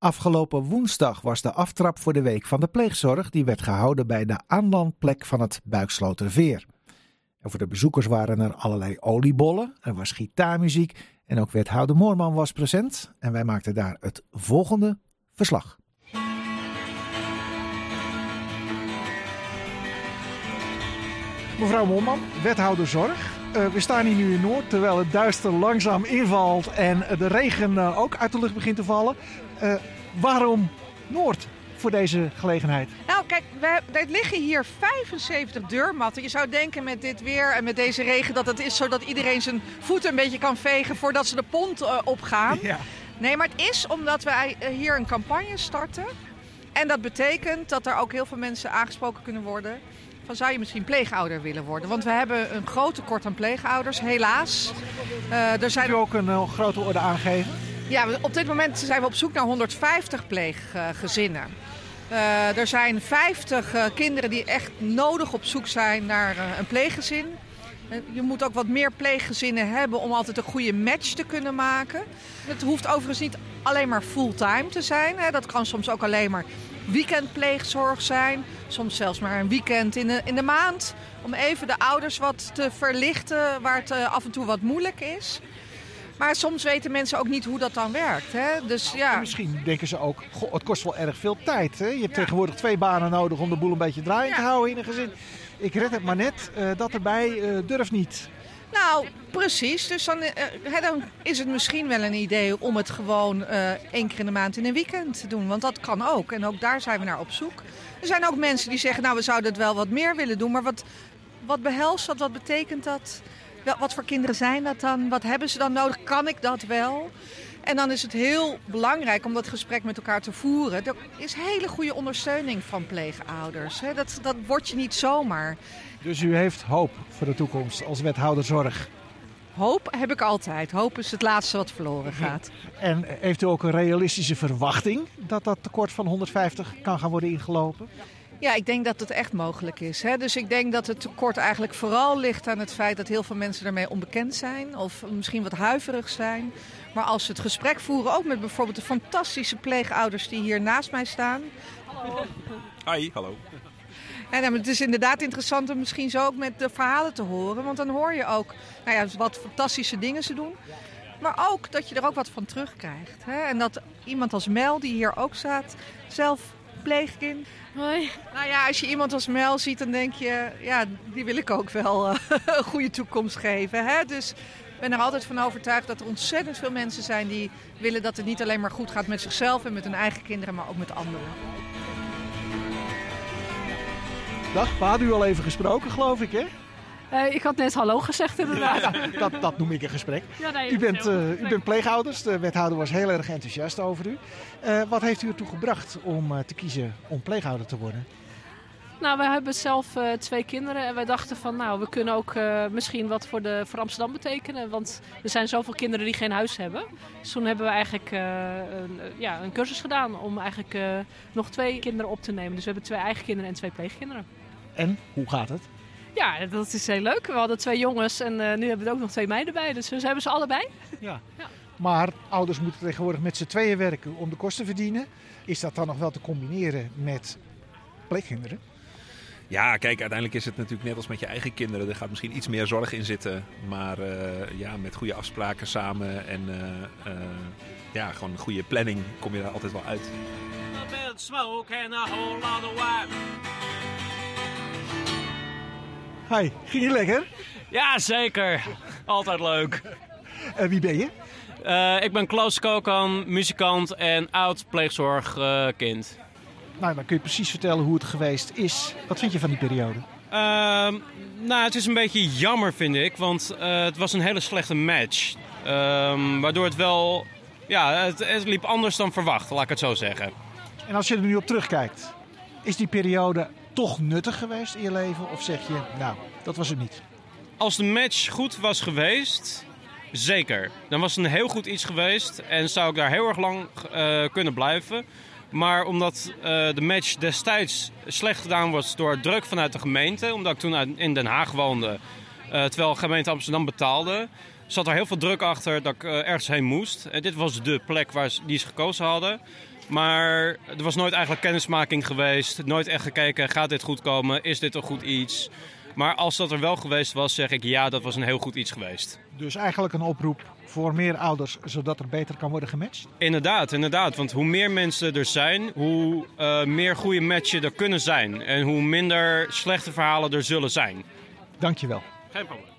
Afgelopen woensdag was de aftrap voor de Week van de Pleegzorg. Die werd gehouden bij de aanlandplek van het Buiksloterveer. En voor de bezoekers waren er allerlei oliebollen, er was gitaarmuziek en ook wethouder Moorman was present. En wij maakten daar het volgende verslag. Mevrouw Moorman, wethouder Zorg. Uh, we staan hier nu in Noord, terwijl het duister langzaam invalt en de regen uh, ook uit de lucht begint te vallen. Uh, waarom Noord voor deze gelegenheid? Nou, kijk, er liggen hier 75 deurmatten. Je zou denken met dit weer en met deze regen dat het is zodat iedereen zijn voeten een beetje kan vegen voordat ze de pont opgaan. Ja. Nee, maar het is omdat wij hier een campagne starten. En dat betekent dat er ook heel veel mensen aangesproken kunnen worden van zou je misschien pleegouder willen worden? Want we hebben een groot tekort aan pleegouders, helaas. Uh, er zijn... ook een uh, grote orde aangegeven? Ja, op dit moment zijn we op zoek naar 150 pleeggezinnen. Uh, er zijn 50 kinderen die echt nodig op zoek zijn naar een pleeggezin. Je moet ook wat meer pleeggezinnen hebben om altijd een goede match te kunnen maken. Het hoeft overigens niet alleen maar fulltime te zijn. Dat kan soms ook alleen maar weekendpleegzorg zijn. Soms zelfs maar een weekend in de, in de maand. Om even de ouders wat te verlichten waar het eh, af en toe wat moeilijk is. Maar soms weten mensen ook niet hoe dat dan werkt. Hè? Dus, ja. misschien denken ze ook, goh, het kost wel erg veel tijd. Hè? Je hebt tegenwoordig twee banen nodig om de boel een beetje draaiend te houden in een gezin. Ik red het maar net, uh, dat erbij uh, durft niet. Nou, precies. Dus dan, uh, dan, is het misschien wel een idee om het gewoon uh, één keer in de maand in een weekend te doen. Want dat kan ook. En ook daar zijn we naar op zoek. Er zijn ook mensen die zeggen, nou we zouden het wel wat meer willen doen. Maar wat, wat behelst dat? Wat betekent dat? Wat voor kinderen zijn dat dan? Wat hebben ze dan nodig? Kan ik dat wel? En dan is het heel belangrijk om dat gesprek met elkaar te voeren. Er is hele goede ondersteuning van pleegouders. Dat, dat word je niet zomaar. Dus u heeft hoop voor de toekomst als wethouder zorg? Hoop heb ik altijd. Hoop is het laatste wat verloren gaat. En heeft u ook een realistische verwachting dat dat tekort van 150 kan gaan worden ingelopen? Ja, ik denk dat het echt mogelijk is. Hè? Dus ik denk dat het tekort eigenlijk vooral ligt aan het feit dat heel veel mensen daarmee onbekend zijn. Of misschien wat huiverig zijn. Maar als ze het gesprek voeren, ook met bijvoorbeeld de fantastische pleegouders die hier naast mij staan. Hi, hallo. En het is inderdaad interessant om misschien zo ook met de verhalen te horen. Want dan hoor je ook nou ja, wat fantastische dingen ze doen. Maar ook dat je er ook wat van terugkrijgt. Hè? En dat iemand als Mel, die hier ook staat, zelf pleegkind. Hoi. Nou ja, als je iemand als Mel ziet, dan denk je, ja, die wil ik ook wel uh, een goede toekomst geven. Hè? Dus ik ben er altijd van overtuigd dat er ontzettend veel mensen zijn die willen dat het niet alleen maar goed gaat met zichzelf en met hun eigen kinderen, maar ook met anderen. Dag, we hadden u al even gesproken, geloof ik, hè? Uh, ik had net hallo gezegd inderdaad. Ja, dat, dat noem ik een gesprek. Ja, nee, u, bent, uh, u bent pleegouders. De wethouder was heel erg enthousiast over u. Uh, wat heeft u ertoe gebracht om te kiezen om pleegouder te worden? Nou, we hebben zelf twee kinderen en wij dachten van nou, we kunnen ook misschien wat voor, de, voor Amsterdam betekenen. Want er zijn zoveel kinderen die geen huis hebben. Dus toen hebben we eigenlijk een, ja, een cursus gedaan om eigenlijk nog twee kinderen op te nemen. Dus we hebben twee eigen kinderen en twee pleegkinderen. En, hoe gaat het? Ja, dat is heel leuk. We hadden twee jongens en uh, nu hebben we ook nog twee meiden bij. Dus we hebben ze allebei. Ja. ja. Maar ouders moeten tegenwoordig met z'n tweeën werken om de kosten te verdienen. Is dat dan nog wel te combineren met pleegkinderen? Ja, kijk, uiteindelijk is het natuurlijk net als met je eigen kinderen. Er gaat misschien iets meer zorg in zitten. Maar uh, ja, met goede afspraken samen en uh, ja, gewoon een goede planning kom je daar altijd wel uit. smoke and a whole lot of Hi, ging je lekker? Ja, zeker. Altijd leuk. En uh, wie ben je? Uh, ik ben Klaus Kokan, muzikant en oud pleegzorgkind. Nou, dan kun je precies vertellen hoe het geweest is. Wat vind je van die periode? Ehm, nou, het is een beetje jammer, vind ik. Want eh, het was een hele slechte match. Ehm, waardoor het wel... Ja, het, het liep anders dan verwacht, laat ik het zo zeggen. En als je er nu op terugkijkt, is die periode toch nuttig geweest in je leven? Of zeg je, nou, dat was het niet? Als de match goed was geweest, zeker. Dan was het een heel goed iets geweest en zou ik daar heel erg lang uh, kunnen blijven. Maar omdat uh, de match destijds slecht gedaan was door druk vanuit de gemeente, omdat ik toen in Den Haag woonde, uh, terwijl de gemeente Amsterdam betaalde, zat er heel veel druk achter dat ik ergens heen moest. En dit was de plek waar die ze gekozen hadden. Maar er was nooit eigenlijk kennismaking geweest. Nooit echt gekeken, gaat dit goed komen? Is dit een goed iets? Maar als dat er wel geweest was, zeg ik ja, dat was een heel goed iets geweest. Dus eigenlijk een oproep voor meer ouders, zodat er beter kan worden gematcht? Inderdaad, inderdaad. Want hoe meer mensen er zijn, hoe uh, meer goede matchen er kunnen zijn. En hoe minder slechte verhalen er zullen zijn. Dankjewel. Geen probleem.